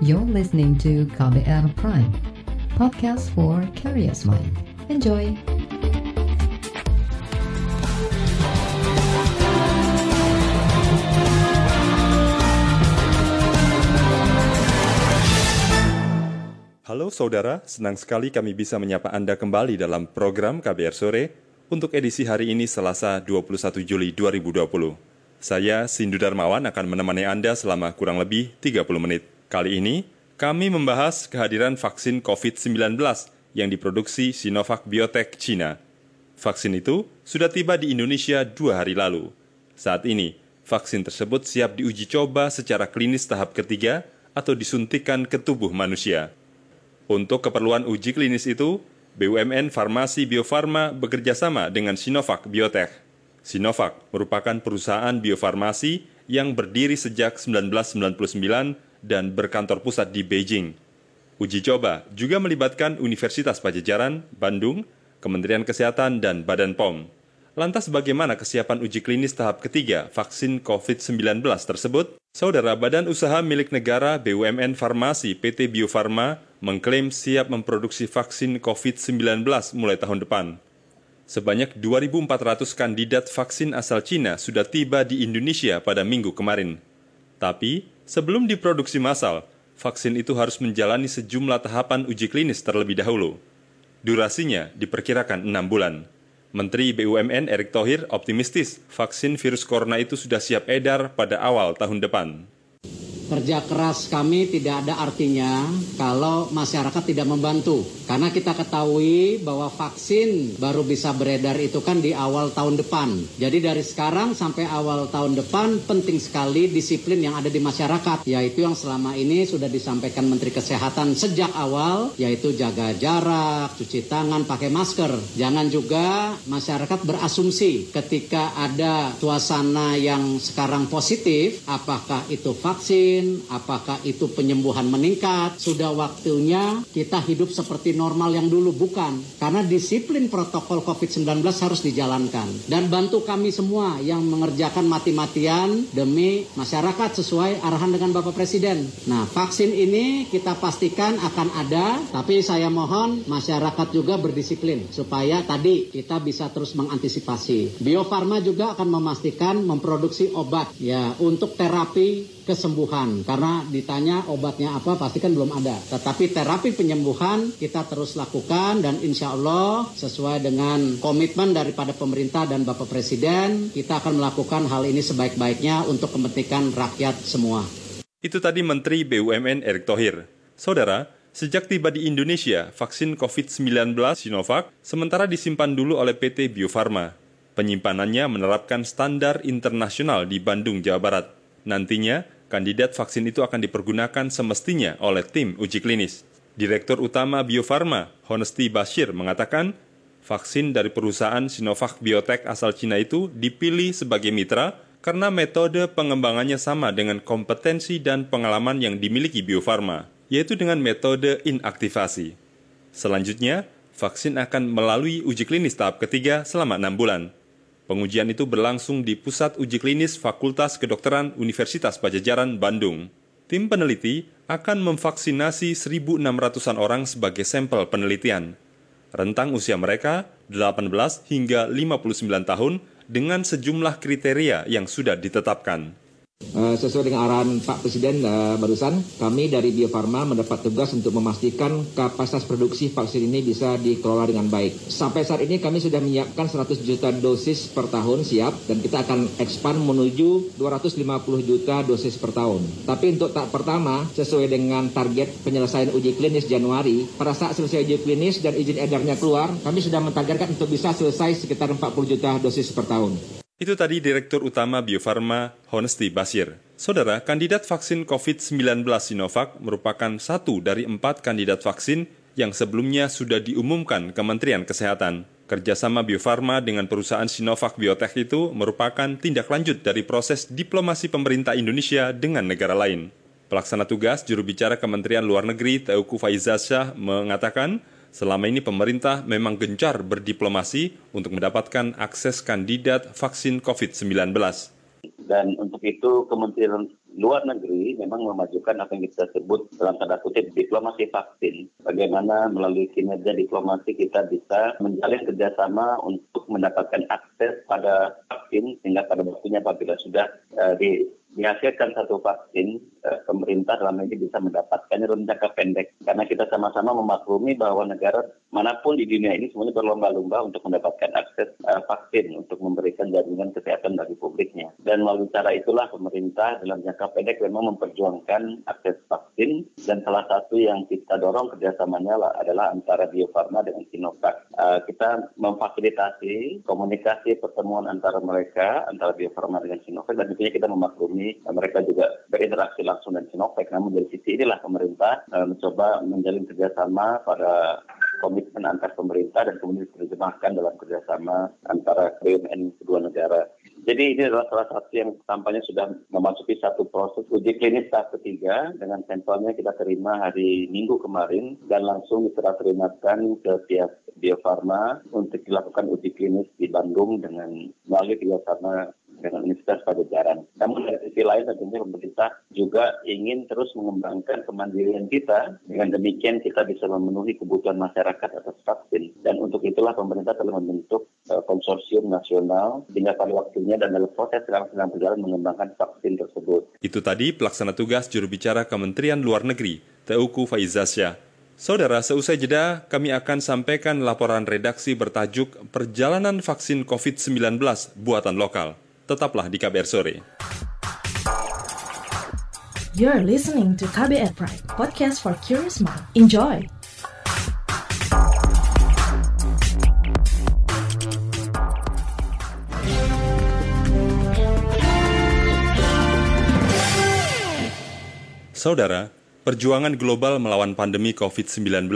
You're listening to KBR Prime, podcast for curious mind. Enjoy! Halo saudara, senang sekali kami bisa menyapa Anda kembali dalam program KBR Sore untuk edisi hari ini Selasa 21 Juli 2020. Saya, Sindu Darmawan, akan menemani Anda selama kurang lebih 30 menit. Kali ini, kami membahas kehadiran vaksin COVID-19 yang diproduksi Sinovac Biotech Cina. Vaksin itu sudah tiba di Indonesia dua hari lalu. Saat ini, vaksin tersebut siap diuji coba secara klinis tahap ketiga atau disuntikan ke tubuh manusia. Untuk keperluan uji klinis itu, BUMN Farmasi Bio Farma bekerja sama dengan Sinovac Biotech. Sinovac merupakan perusahaan biofarmasi yang berdiri sejak 1999 dan berkantor pusat di Beijing. Uji coba juga melibatkan Universitas Pajajaran, Bandung, Kementerian Kesehatan, dan Badan POM. Lantas bagaimana kesiapan uji klinis tahap ketiga vaksin COVID-19 tersebut? Saudara Badan Usaha Milik Negara BUMN Farmasi PT Bio Farma mengklaim siap memproduksi vaksin COVID-19 mulai tahun depan. Sebanyak 2.400 kandidat vaksin asal Cina sudah tiba di Indonesia pada minggu kemarin. Tapi, sebelum diproduksi massal, vaksin itu harus menjalani sejumlah tahapan uji klinis terlebih dahulu. Durasinya diperkirakan 6 bulan. Menteri BUMN Erick Thohir optimistis vaksin virus corona itu sudah siap edar pada awal tahun depan. Kerja keras kami tidak ada artinya kalau masyarakat tidak membantu. Karena kita ketahui bahwa vaksin baru bisa beredar itu kan di awal tahun depan. Jadi dari sekarang sampai awal tahun depan penting sekali disiplin yang ada di masyarakat. Yaitu yang selama ini sudah disampaikan Menteri Kesehatan sejak awal. Yaitu jaga jarak, cuci tangan, pakai masker. Jangan juga masyarakat berasumsi ketika ada suasana yang sekarang positif. Apakah itu vaksin apakah itu penyembuhan meningkat, sudah waktunya kita hidup seperti normal yang dulu, bukan. Karena disiplin protokol COVID-19 harus dijalankan. Dan bantu kami semua yang mengerjakan mati-matian demi masyarakat sesuai arahan dengan Bapak Presiden. Nah, vaksin ini kita pastikan akan ada, tapi saya mohon masyarakat juga berdisiplin supaya tadi kita bisa terus mengantisipasi. Bio Farma juga akan memastikan memproduksi obat ya untuk terapi kesembuhan karena ditanya obatnya apa pasti kan belum ada tetapi terapi penyembuhan kita terus lakukan dan insya Allah sesuai dengan komitmen daripada pemerintah dan Bapak Presiden kita akan melakukan hal ini sebaik-baiknya untuk kepentingan rakyat semua itu tadi Menteri BUMN Erick Thohir Saudara Sejak tiba di Indonesia, vaksin COVID-19 Sinovac sementara disimpan dulu oleh PT Bio Farma. Penyimpanannya menerapkan standar internasional di Bandung, Jawa Barat. Nantinya, kandidat vaksin itu akan dipergunakan semestinya oleh tim uji klinis. Direktur Utama Bio Farma, Honesty Bashir, mengatakan vaksin dari perusahaan Sinovac Biotech asal Cina itu dipilih sebagai mitra karena metode pengembangannya sama dengan kompetensi dan pengalaman yang dimiliki Bio Farma yaitu dengan metode inaktivasi. Selanjutnya, vaksin akan melalui uji klinis tahap ketiga selama enam bulan. Pengujian itu berlangsung di Pusat Uji Klinis Fakultas Kedokteran Universitas Pajajaran, Bandung. Tim peneliti akan memvaksinasi 1.600-an orang sebagai sampel penelitian. Rentang usia mereka 18 hingga 59 tahun dengan sejumlah kriteria yang sudah ditetapkan. Uh, sesuai dengan arahan Pak Presiden uh, barusan, kami dari Bio Farma mendapat tugas untuk memastikan kapasitas produksi vaksin ini bisa dikelola dengan baik. Sampai saat ini kami sudah menyiapkan 100 juta dosis per tahun siap dan kita akan expand menuju 250 juta dosis per tahun. Tapi untuk tahap pertama, sesuai dengan target penyelesaian uji klinis Januari, pada saat selesai uji klinis dan izin edarnya keluar, kami sudah mentargetkan untuk bisa selesai sekitar 40 juta dosis per tahun. Itu tadi Direktur Utama Bio Farma, Honesty Basir. Saudara, kandidat vaksin COVID-19 Sinovac merupakan satu dari empat kandidat vaksin yang sebelumnya sudah diumumkan Kementerian Kesehatan. Kerjasama Bio Farma dengan perusahaan Sinovac Biotech itu merupakan tindak lanjut dari proses diplomasi pemerintah Indonesia dengan negara lain. Pelaksana tugas juru bicara Kementerian Luar Negeri Teuku Faizazah mengatakan Selama ini pemerintah memang gencar berdiplomasi untuk mendapatkan akses kandidat vaksin COVID-19. Dan untuk itu Kementerian Luar Negeri memang memajukan apa yang kita sebut dalam tanda kutip diplomasi vaksin. Bagaimana melalui kinerja diplomasi kita bisa menjalin kerjasama untuk mendapatkan akses pada vaksin sehingga pada waktunya apabila sudah uh, di dihasilkan satu vaksin, eh, pemerintah dalam ini bisa mendapatkannya dalam jangka pendek. Karena kita sama-sama memaklumi bahwa negara mana pun di dunia ini semuanya berlomba-lomba untuk mendapatkan akses eh, vaksin untuk memberikan jaminan kesehatan bagi publiknya. Dan melalui cara itulah pemerintah dalam jangka pendek memang memperjuangkan akses vaksin dan salah satu yang kita dorong kerjasamanya adalah antara Bio Farma dengan Sinovac. Eh, kita memfasilitasi komunikasi pertemuan antara mereka, antara Bio Farma dengan Sinovac dan tentunya kita memaklumi mereka juga berinteraksi langsung dengan Sinovac. Namun dari sisi inilah pemerintah uh, mencoba menjalin kerjasama pada komitmen antar pemerintah dan kemudian diterjemahkan dalam kerjasama antara BUMN kedua negara. Jadi ini adalah salah satu yang tampaknya sudah memasuki satu proses uji klinis tahap ketiga dengan sampelnya kita terima hari Minggu kemarin dan langsung diserah terimakan ke pihak Bio Farma untuk dilakukan uji klinis di Bandung dengan melalui kerjasama dengan Universitas Pajajaran. Namun dari sisi lain tentunya pemerintah juga ingin terus mengembangkan kemandirian kita. Dengan demikian kita bisa memenuhi kebutuhan masyarakat atas vaksin. Dan untuk itulah pemerintah telah membentuk uh, konsorsium nasional sehingga pada waktunya dan dalam proses sekarang sedang berjalan mengembangkan vaksin tersebut. Itu tadi pelaksana tugas juru bicara Kementerian Luar Negeri, Teuku Faizasya. Saudara, seusai jeda, kami akan sampaikan laporan redaksi bertajuk Perjalanan Vaksin COVID-19 Buatan Lokal. Tetaplah di KBR Sore. You're listening to KBR Pride, podcast for curious mind. Enjoy! Saudara, perjuangan global melawan pandemi COVID-19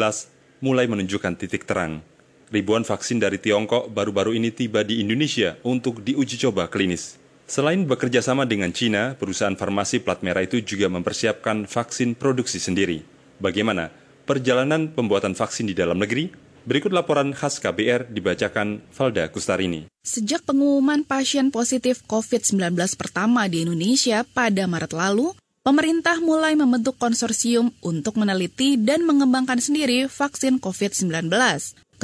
mulai menunjukkan titik terang – ribuan vaksin dari Tiongkok baru-baru ini tiba di Indonesia untuk diuji coba klinis. Selain bekerja sama dengan Cina, perusahaan farmasi plat merah itu juga mempersiapkan vaksin produksi sendiri. Bagaimana perjalanan pembuatan vaksin di dalam negeri? Berikut laporan khas KBR dibacakan Valda Kustarini. Sejak pengumuman pasien positif COVID-19 pertama di Indonesia pada Maret lalu, pemerintah mulai membentuk konsorsium untuk meneliti dan mengembangkan sendiri vaksin COVID-19.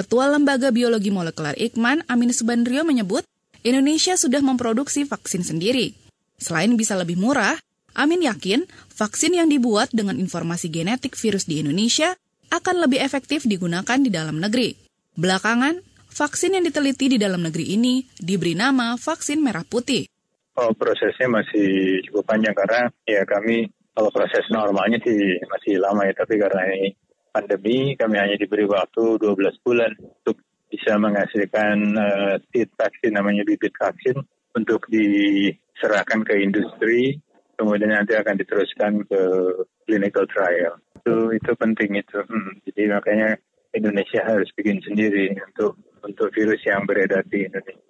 Ketua Lembaga Biologi Molekuler Ikman, Amin Subandrio menyebut, Indonesia sudah memproduksi vaksin sendiri. Selain bisa lebih murah, Amin yakin vaksin yang dibuat dengan informasi genetik virus di Indonesia akan lebih efektif digunakan di dalam negeri. Belakangan, vaksin yang diteliti di dalam negeri ini diberi nama vaksin merah putih. Oh, prosesnya masih cukup panjang karena ya kami kalau proses normalnya sih masih lama ya, tapi karena ini pandemi kami hanya diberi waktu 12 bulan untuk bisa menghasilkan uh, seed vaksin namanya bibit vaksin untuk diserahkan ke industri. Kemudian nanti akan diteruskan ke clinical trial. Itu itu penting itu. Hmm, jadi makanya Indonesia harus bikin sendiri untuk untuk virus yang beredar di Indonesia.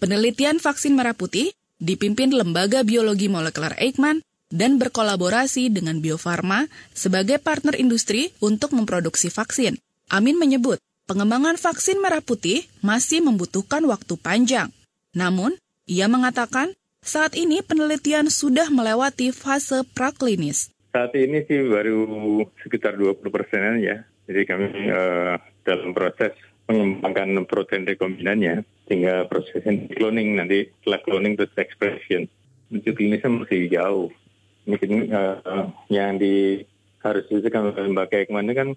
Penelitian vaksin merah putih dipimpin Lembaga Biologi Molekuler Eijkman dan berkolaborasi dengan Bio Farma sebagai partner industri untuk memproduksi vaksin. Amin menyebut, pengembangan vaksin merah putih masih membutuhkan waktu panjang. Namun, ia mengatakan saat ini penelitian sudah melewati fase praklinis. Saat ini sih baru sekitar 20 persenan ya. Jadi kami uh, dalam proses mengembangkan protein rekombinannya sehingga proses cloning nanti setelah cloning terus expression. Uji klinisnya masih jauh mungkin uh, yang di harus dilakukan lembaga Ekman ini kan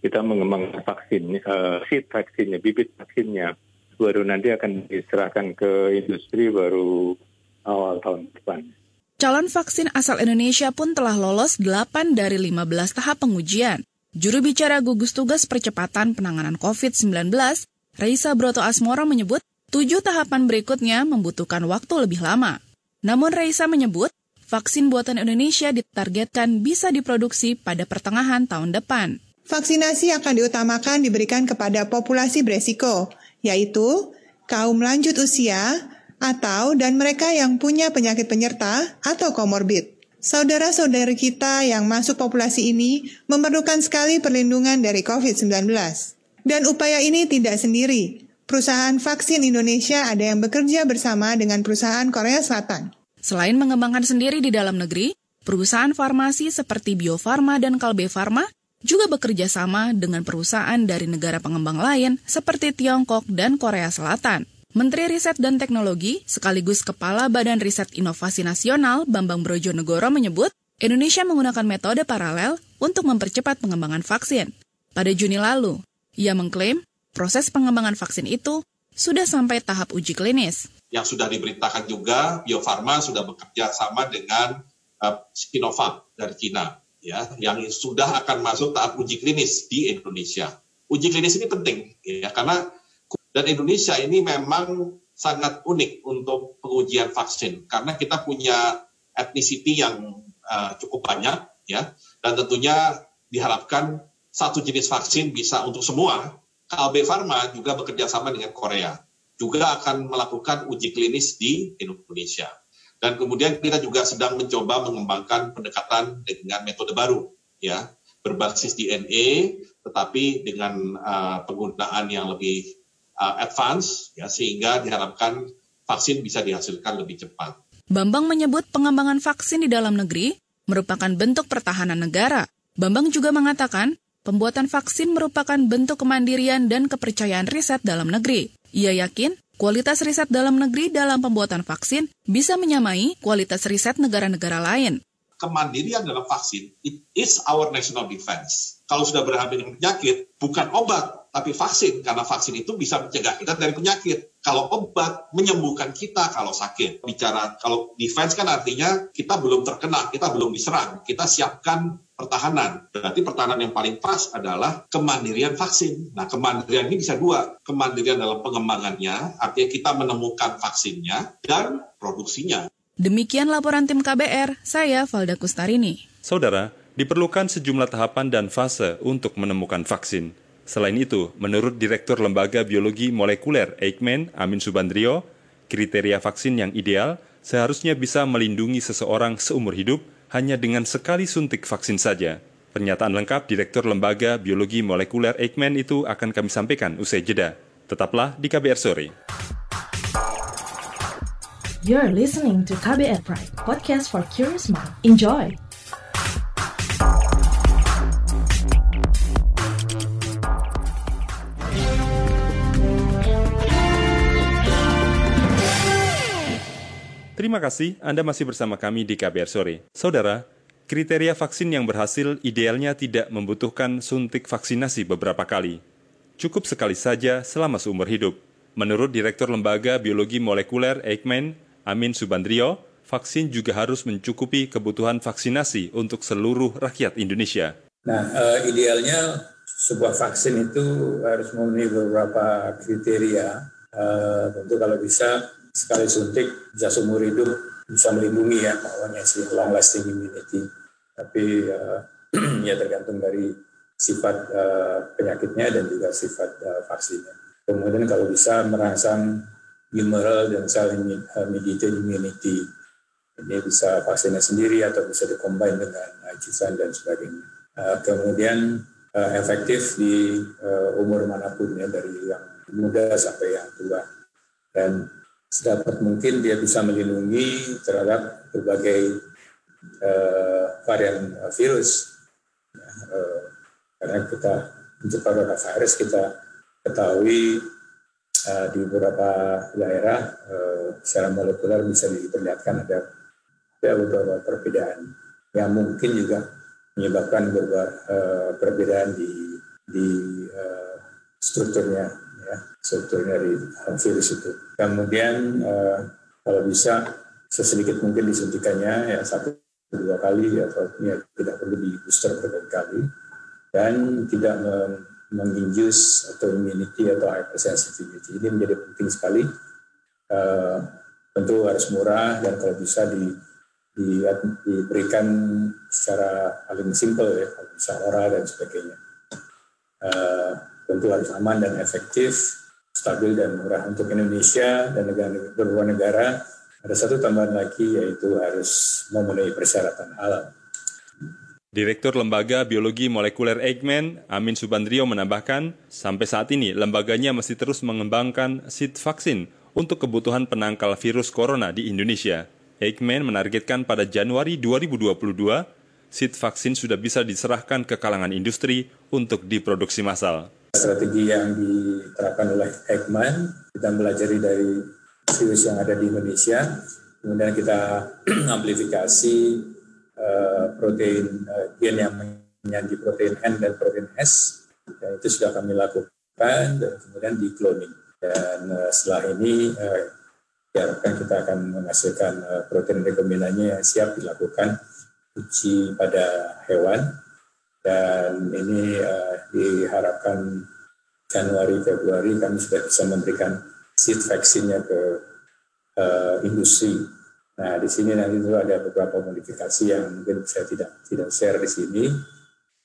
kita mengembangkan vaksin, uh, seed vaksinnya, bibit vaksinnya, baru nanti akan diserahkan ke industri baru awal tahun depan. Calon vaksin asal Indonesia pun telah lolos 8 dari 15 tahap pengujian. Juru bicara gugus tugas percepatan penanganan COVID-19, Reisa Broto Asmoro menyebut, tujuh tahapan berikutnya membutuhkan waktu lebih lama. Namun Reisa menyebut, vaksin buatan Indonesia ditargetkan bisa diproduksi pada pertengahan tahun depan. Vaksinasi akan diutamakan diberikan kepada populasi beresiko, yaitu kaum lanjut usia atau dan mereka yang punya penyakit penyerta atau komorbid. Saudara-saudari kita yang masuk populasi ini memerlukan sekali perlindungan dari COVID-19. Dan upaya ini tidak sendiri. Perusahaan vaksin Indonesia ada yang bekerja bersama dengan perusahaan Korea Selatan. Selain mengembangkan sendiri di dalam negeri, perusahaan farmasi seperti Bio Farma dan Kalbe Farma juga bekerja sama dengan perusahaan dari negara pengembang lain seperti Tiongkok dan Korea Selatan. Menteri Riset dan Teknologi sekaligus Kepala Badan Riset Inovasi Nasional Bambang Brojonegoro menyebut Indonesia menggunakan metode paralel untuk mempercepat pengembangan vaksin. Pada Juni lalu, ia mengklaim proses pengembangan vaksin itu sudah sampai tahap uji klinis. Yang sudah diberitakan juga, Bio Farma sudah bekerja sama dengan uh, Sinovac dari Cina, ya, yang sudah akan masuk tahap uji klinis di Indonesia. Uji klinis ini penting, ya, karena dan Indonesia ini memang sangat unik untuk pengujian vaksin, karena kita punya etnisiti yang uh, cukup banyak, ya, dan tentunya diharapkan satu jenis vaksin bisa untuk semua Kalbe Pharma juga bekerja sama dengan Korea, juga akan melakukan uji klinis di Indonesia. Dan kemudian kita juga sedang mencoba mengembangkan pendekatan dengan metode baru, ya, berbasis DNA, tetapi dengan uh, penggunaan yang lebih uh, advance, ya, sehingga diharapkan vaksin bisa dihasilkan lebih cepat. Bambang menyebut pengembangan vaksin di dalam negeri merupakan bentuk pertahanan negara. Bambang juga mengatakan Pembuatan vaksin merupakan bentuk kemandirian dan kepercayaan riset dalam negeri. Ia yakin kualitas riset dalam negeri dalam pembuatan vaksin bisa menyamai kualitas riset negara-negara lain. Kemandirian dalam vaksin, it is our national defense. Kalau sudah berhadapan dengan penyakit, bukan obat, tapi vaksin. Karena vaksin itu bisa mencegah kita dari penyakit. Kalau obat, menyembuhkan kita kalau sakit. Bicara, kalau defense kan artinya kita belum terkena, kita belum diserang. Kita siapkan pertahanan. Berarti pertahanan yang paling pas adalah kemandirian vaksin. Nah, kemandirian ini bisa dua. Kemandirian dalam pengembangannya, artinya kita menemukan vaksinnya dan produksinya. Demikian laporan tim KBR, saya Valda Kustarini. Saudara, diperlukan sejumlah tahapan dan fase untuk menemukan vaksin. Selain itu, menurut Direktur Lembaga Biologi Molekuler Eijkman, Amin Subandrio, kriteria vaksin yang ideal seharusnya bisa melindungi seseorang seumur hidup hanya dengan sekali suntik vaksin saja. Pernyataan lengkap Direktur Lembaga Biologi Molekuler Eijkman itu akan kami sampaikan usai jeda. Tetaplah di KBR Sore. You're listening to KBR Pride, podcast for curious mind. Enjoy! Terima kasih Anda masih bersama kami di KBR Sore. Saudara, kriteria vaksin yang berhasil idealnya tidak membutuhkan suntik vaksinasi beberapa kali. Cukup sekali saja selama seumur hidup. Menurut Direktur Lembaga Biologi Molekuler Eijkman, Amin Subandrio, vaksin juga harus mencukupi kebutuhan vaksinasi untuk seluruh rakyat Indonesia. Nah, uh, idealnya sebuah vaksin itu harus memenuhi beberapa kriteria. Uh, tentu kalau bisa sekali suntik bisa seumur hidup bisa melindungi ya makanya si long lasting immunity. Tapi uh, ya tergantung dari sifat uh, penyakitnya dan juga sifat uh, vaksinnya. Kemudian kalau bisa merangsang humoral dan cell mediated immunity. Ini bisa vaksinnya sendiri atau bisa dikombin dengan ajusan dan sebagainya. Uh, kemudian uh, efektif di uh, umur mana pun ya dari yang muda sampai yang tua. Dan sedapat mungkin dia bisa melindungi terhadap berbagai uh, varian virus. Ya, uh, karena kita untuk coronavirus kita ketahui uh, di beberapa daerah uh, secara molekuler bisa diperlihatkan ada, ada beberapa perbedaan yang mungkin juga menyebabkan beberapa uh, perbedaan di di uh, strukturnya ya struktur dari virus itu. Kemudian uh, kalau bisa sesedikit mungkin disuntikannya ya satu dua kali atau ya tidak perlu di booster berkali-kali. Dan tidak menginjus atau immunity atau hypersensitivity. Ini menjadi penting sekali. Uh, tentu harus murah dan kalau bisa di, di diberikan secara paling simple ya kalau bisa oral dan sebagainya. Uh, tentu harus aman dan efektif, stabil dan murah untuk Indonesia dan negara beberapa negara. Ada satu tambahan lagi yaitu harus memenuhi persyaratan halal. Direktur Lembaga Biologi Molekuler Eijkman, Amin Subandrio menambahkan, sampai saat ini lembaganya masih terus mengembangkan seed vaksin untuk kebutuhan penangkal virus corona di Indonesia. Eijkman menargetkan pada Januari 2022, seed vaksin sudah bisa diserahkan ke kalangan industri untuk diproduksi massal. Strategi yang diterapkan oleh Eijkman, kita belajar dari virus yang ada di Indonesia, kemudian kita amplifikasi uh, protein uh, gen yang menjadi protein N dan protein S, dan itu sudah kami lakukan, dan kemudian di cloning. Dan uh, setelah ini uh, diharapkan kita akan menghasilkan uh, protein rekombinannya yang siap dilakukan uji pada hewan dan ini uh, diharapkan Januari Februari kami sudah bisa memberikan seed vaksinnya ke uh, industri. Nah di sini nanti itu ada beberapa modifikasi yang mungkin saya tidak tidak share di sini.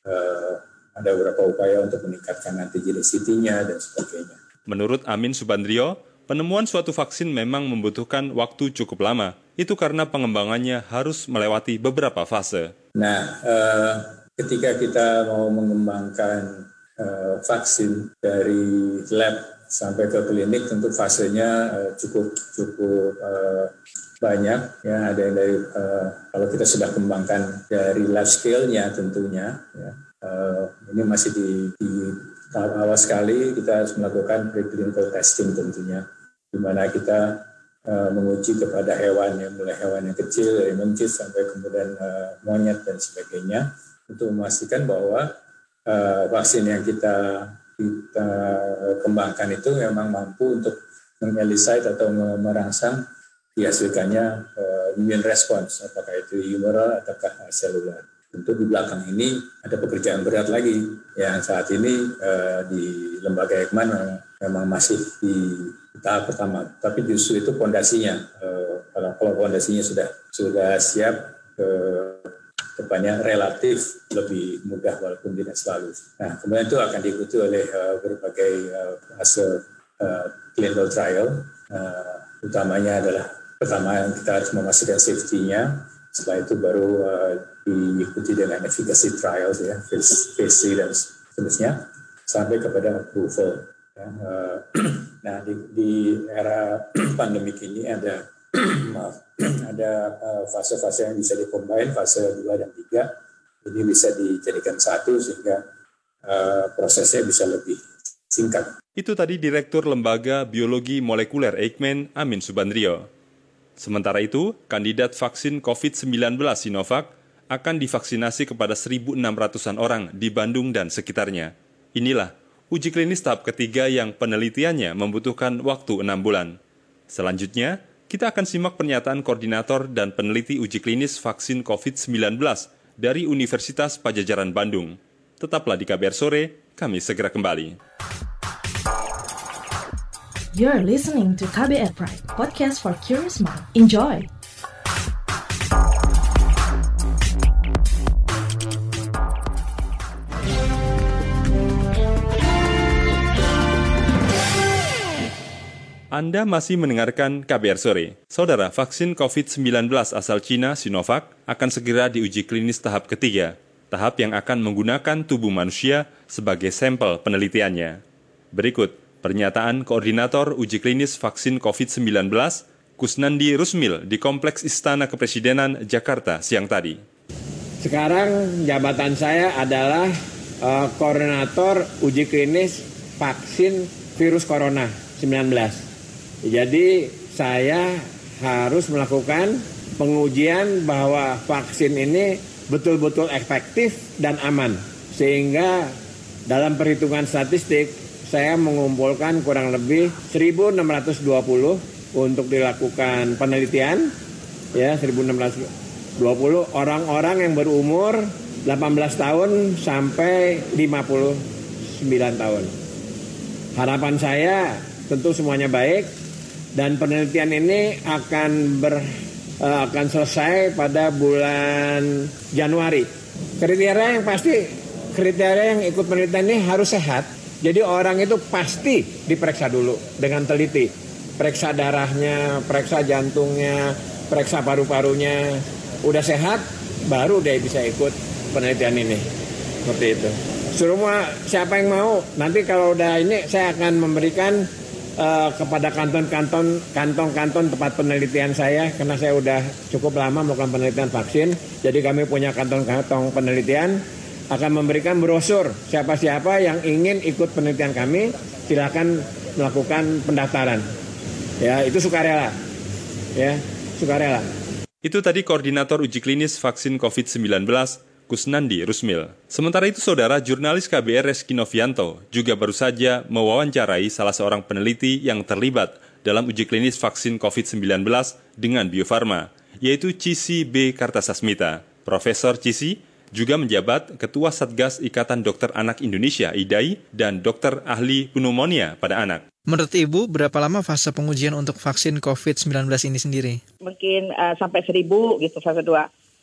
Uh, ada beberapa upaya untuk meningkatkan antigenicity-nya dan sebagainya. Menurut Amin Subandrio, Penemuan suatu vaksin memang membutuhkan waktu cukup lama. Itu karena pengembangannya harus melewati beberapa fase. Nah, eh, ketika kita mau mengembangkan eh, vaksin dari lab sampai ke klinik, tentu fasenya eh, cukup cukup eh, banyak. Ya, ada yang dari eh, kalau kita sudah kembangkan dari large scale-nya tentunya. Ya, eh, ini masih di, di tahap awal sekali kita harus melakukan preclinical testing tentunya di mana kita uh, menguji kepada hewan yang mulai hewan yang kecil dari mencit sampai kemudian uh, monyet dan sebagainya untuk memastikan bahwa uh, vaksin yang kita kita kembangkan itu memang mampu untuk mengelisait atau merangsang dihasilkannya uh, immune response apakah itu humoral ataukah seluler. Tentu di belakang ini ada pekerjaan berat lagi yang saat ini uh, di lembaga Ekman memang, masih di tahap pertama. Tapi justru itu fondasinya. Eh, kalau kalau fondasinya sudah sudah siap, eh, depannya relatif lebih mudah walaupun tidak selalu. Nah, kemudian itu akan diikuti oleh uh, berbagai uh, fase uh, clinical trial. Uh, utamanya adalah pertama yang kita harus memastikan safety-nya. Setelah itu baru uh, diikuti dengan efficacy trials ya, phase, phase dan seterusnya sampai kepada approval. Ya, uh, nah di, di era pandemi ini ada ada eh, fase-fase yang bisa dikombin fase 2 dan 3 ini bisa dijadikan satu sehingga uh, prosesnya bisa lebih singkat. Itu tadi Direktur Lembaga Biologi Molekuler Eijkman Amin Subandrio. Sementara itu, kandidat vaksin COVID-19 Sinovac akan divaksinasi kepada 1.600-an orang di Bandung dan sekitarnya. Inilah uji klinis tahap ketiga yang penelitiannya membutuhkan waktu enam bulan. Selanjutnya, kita akan simak pernyataan koordinator dan peneliti uji klinis vaksin COVID-19 dari Universitas Pajajaran Bandung. Tetaplah di KBR Sore, kami segera kembali. You're listening to KBR Pride, podcast for curious mind. Enjoy! Anda masih mendengarkan KBR Sore. Saudara, vaksin COVID-19 asal Cina Sinovac akan segera diuji klinis tahap ketiga, tahap yang akan menggunakan tubuh manusia sebagai sampel penelitiannya. Berikut pernyataan Koordinator Uji Klinis Vaksin COVID-19, Kusnandi Rusmil di Kompleks Istana Kepresidenan Jakarta siang tadi. Sekarang jabatan saya adalah uh, Koordinator Uji Klinis Vaksin Virus Corona 19. Jadi saya harus melakukan pengujian bahwa vaksin ini betul-betul efektif dan aman. Sehingga dalam perhitungan statistik saya mengumpulkan kurang lebih 1620 untuk dilakukan penelitian ya 1620 orang-orang yang berumur 18 tahun sampai 59 tahun. Harapan saya tentu semuanya baik dan penelitian ini akan ber uh, akan selesai pada bulan Januari. Kriteria yang pasti kriteria yang ikut penelitian ini harus sehat. Jadi orang itu pasti diperiksa dulu dengan teliti. Periksa darahnya, periksa jantungnya, periksa paru-parunya. Udah sehat, baru dia bisa ikut penelitian ini. Seperti itu. Semua siapa yang mau, nanti kalau udah ini saya akan memberikan uh, kepada kanton-kanton kantong-kanton tempat penelitian saya karena saya udah cukup lama melakukan penelitian vaksin. Jadi kami punya kantong-kantong penelitian akan memberikan brosur siapa-siapa yang ingin ikut penelitian kami silakan melakukan pendaftaran. Ya, itu sukarela. Ya, sukarela. Itu tadi koordinator uji klinis vaksin COVID-19 Kusnandi Rusmil. Sementara itu, saudara jurnalis KBR Reski Novianto juga baru saja mewawancarai salah seorang peneliti yang terlibat dalam uji klinis vaksin COVID-19 dengan Bio Farma, yaitu Cisi B. Kartasasmita. Profesor Cisi juga menjabat Ketua Satgas Ikatan Dokter Anak Indonesia IDAI dan dokter ahli pneumonia pada anak. Menurut Ibu, berapa lama fase pengujian untuk vaksin COVID-19 ini sendiri? Mungkin uh, sampai seribu gitu fase 2.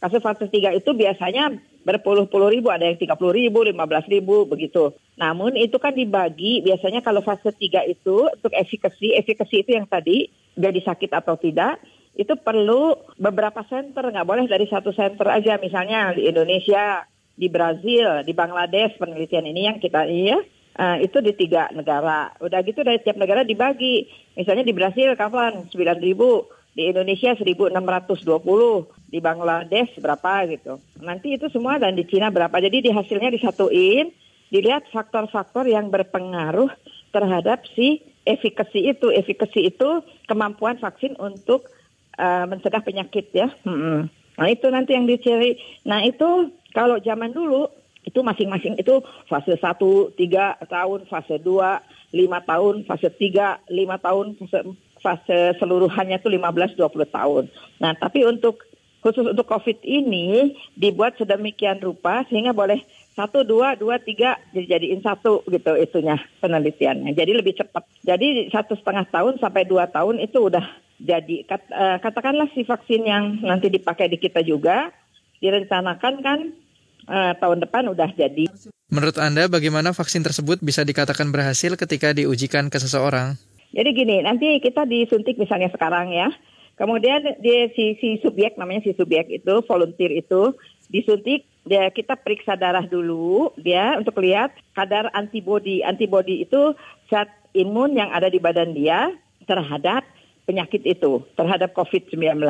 Kasus fase 3 itu biasanya berpuluh-puluh ribu, ada yang 30 ribu, 15 ribu, begitu. Namun itu kan dibagi, biasanya kalau fase 3 itu untuk efikasi, efikasi itu yang tadi, jadi sakit atau tidak, itu perlu beberapa center, nggak boleh dari satu center aja. Misalnya di Indonesia, di Brazil, di Bangladesh penelitian ini yang kita iya uh, itu di tiga negara. Udah gitu dari tiap negara dibagi. Misalnya di Brazil kapan 9 ribu, di Indonesia 1620, di Bangladesh berapa gitu. Nanti itu semua dan di Cina berapa. Jadi di hasilnya disatuin, dilihat faktor-faktor yang berpengaruh terhadap si efikasi itu. Efikasi itu kemampuan vaksin untuk uh, mencegah penyakit ya. Hmm. Nah itu nanti yang dicari. Nah itu kalau zaman dulu itu masing-masing itu fase 1 3 tahun, fase 2 5 tahun, fase 3 5 tahun, fase fase seluruhannya itu 15-20 tahun. Nah, tapi untuk khusus untuk COVID ini dibuat sedemikian rupa sehingga boleh satu, dua, dua, tiga jadi jadiin satu gitu itunya penelitiannya. Jadi lebih cepat. Jadi satu setengah tahun sampai dua tahun itu udah jadi kat, uh, katakanlah si vaksin yang nanti dipakai di kita juga direncanakan kan uh, tahun depan udah jadi. Menurut Anda bagaimana vaksin tersebut bisa dikatakan berhasil ketika diujikan ke seseorang? Jadi gini, nanti kita disuntik misalnya sekarang ya. Kemudian dia si, si subjek namanya si subjek itu volunteer itu disuntik dia kita periksa darah dulu dia untuk lihat kadar antibodi. Antibodi itu zat imun yang ada di badan dia terhadap penyakit itu, terhadap COVID-19.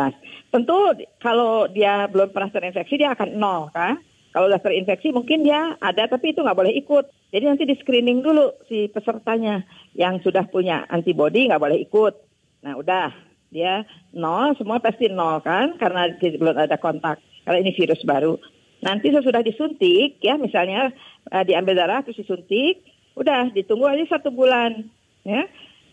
Tentu kalau dia belum pernah terinfeksi dia akan nol kan. Kalau sudah terinfeksi mungkin dia ada tapi itu nggak boleh ikut. Jadi nanti di screening dulu si pesertanya yang sudah punya antibody nggak boleh ikut. Nah udah dia nol semua pasti nol kan karena belum ada kontak. Karena ini virus baru. Nanti sesudah disuntik ya misalnya uh, diambil darah terus disuntik, udah ditunggu aja satu bulan ya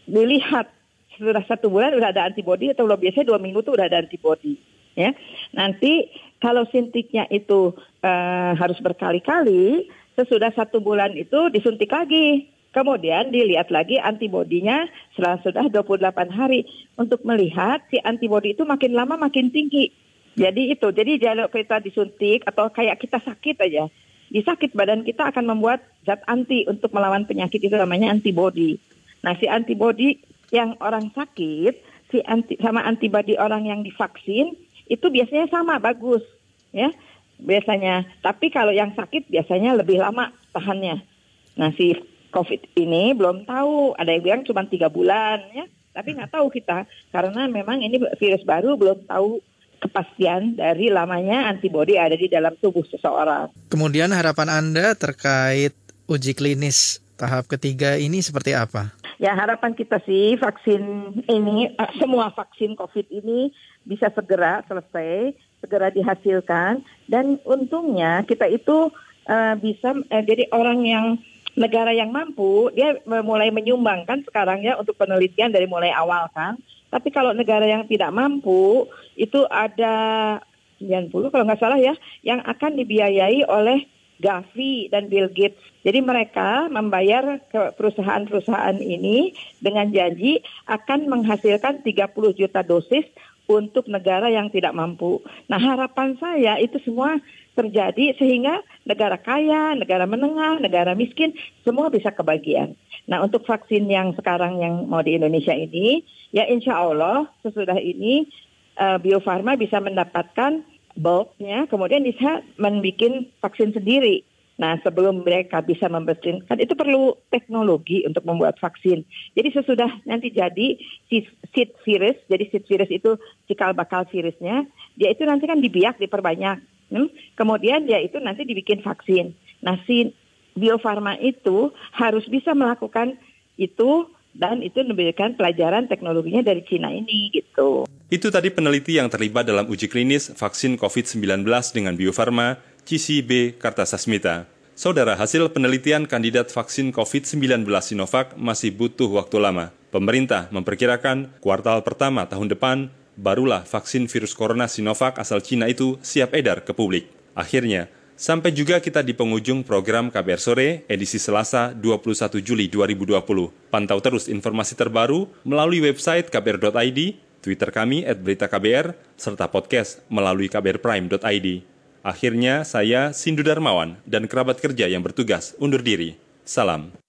dilihat sudah satu bulan udah ada antibody atau belum biasanya dua minggu tuh udah ada antibody ya nanti kalau suntiknya itu uh, harus berkali-kali, sesudah satu bulan itu disuntik lagi. Kemudian dilihat lagi antibodinya setelah sudah 28 hari untuk melihat si antibodi itu makin lama makin tinggi. Jadi itu, jadi kalau kita disuntik atau kayak kita sakit aja, di sakit badan kita akan membuat zat anti untuk melawan penyakit itu namanya antibodi. Nah si antibodi yang orang sakit, si anti, sama antibodi orang yang divaksin itu biasanya sama bagus ya biasanya tapi kalau yang sakit biasanya lebih lama tahannya nah si covid ini belum tahu ada yang bilang cuma tiga bulan ya tapi nggak tahu kita karena memang ini virus baru belum tahu kepastian dari lamanya antibodi ada di dalam tubuh seseorang. Kemudian harapan Anda terkait uji klinis tahap ketiga ini seperti apa? Ya harapan kita sih vaksin ini uh, semua vaksin COVID ini bisa segera selesai, segera dihasilkan dan untungnya kita itu uh, bisa uh, jadi orang yang negara yang mampu dia mulai menyumbangkan sekarang ya untuk penelitian dari mulai awal kan. Tapi kalau negara yang tidak mampu itu ada 90 kalau nggak salah ya yang akan dibiayai oleh Gavi dan Bill Gates. Jadi mereka membayar ke perusahaan-perusahaan ini dengan janji akan menghasilkan 30 juta dosis untuk negara yang tidak mampu. Nah harapan saya itu semua terjadi sehingga negara kaya, negara menengah, negara miskin semua bisa kebagian. Nah untuk vaksin yang sekarang yang mau di Indonesia ini, ya insya Allah sesudah ini uh, Bio Farma bisa mendapatkan bulknya, kemudian bisa membuat vaksin sendiri. Nah, sebelum mereka bisa membersihkan, kan itu perlu teknologi untuk membuat vaksin. Jadi sesudah nanti jadi seed virus, jadi seed virus itu cikal bakal virusnya, dia itu nanti kan dibiak, diperbanyak. Hmm? Kemudian dia itu nanti dibikin vaksin. Nah, si Bio Farma itu harus bisa melakukan itu dan itu memberikan pelajaran teknologinya dari Cina ini gitu. Itu tadi peneliti yang terlibat dalam uji klinis vaksin COVID-19 dengan Bio Farma Cisi B. Kartasasmita. Saudara, hasil penelitian kandidat vaksin COVID-19 Sinovac masih butuh waktu lama. Pemerintah memperkirakan kuartal pertama tahun depan barulah vaksin virus corona Sinovac asal Cina itu siap edar ke publik. Akhirnya, sampai juga kita di penghujung program KBR Sore edisi Selasa 21 Juli 2020. Pantau terus informasi terbaru melalui website kbr.id, Twitter kami at berita KBR, serta podcast melalui kbrprime.id. Akhirnya saya Sindu Darmawan dan kerabat kerja yang bertugas undur diri. Salam.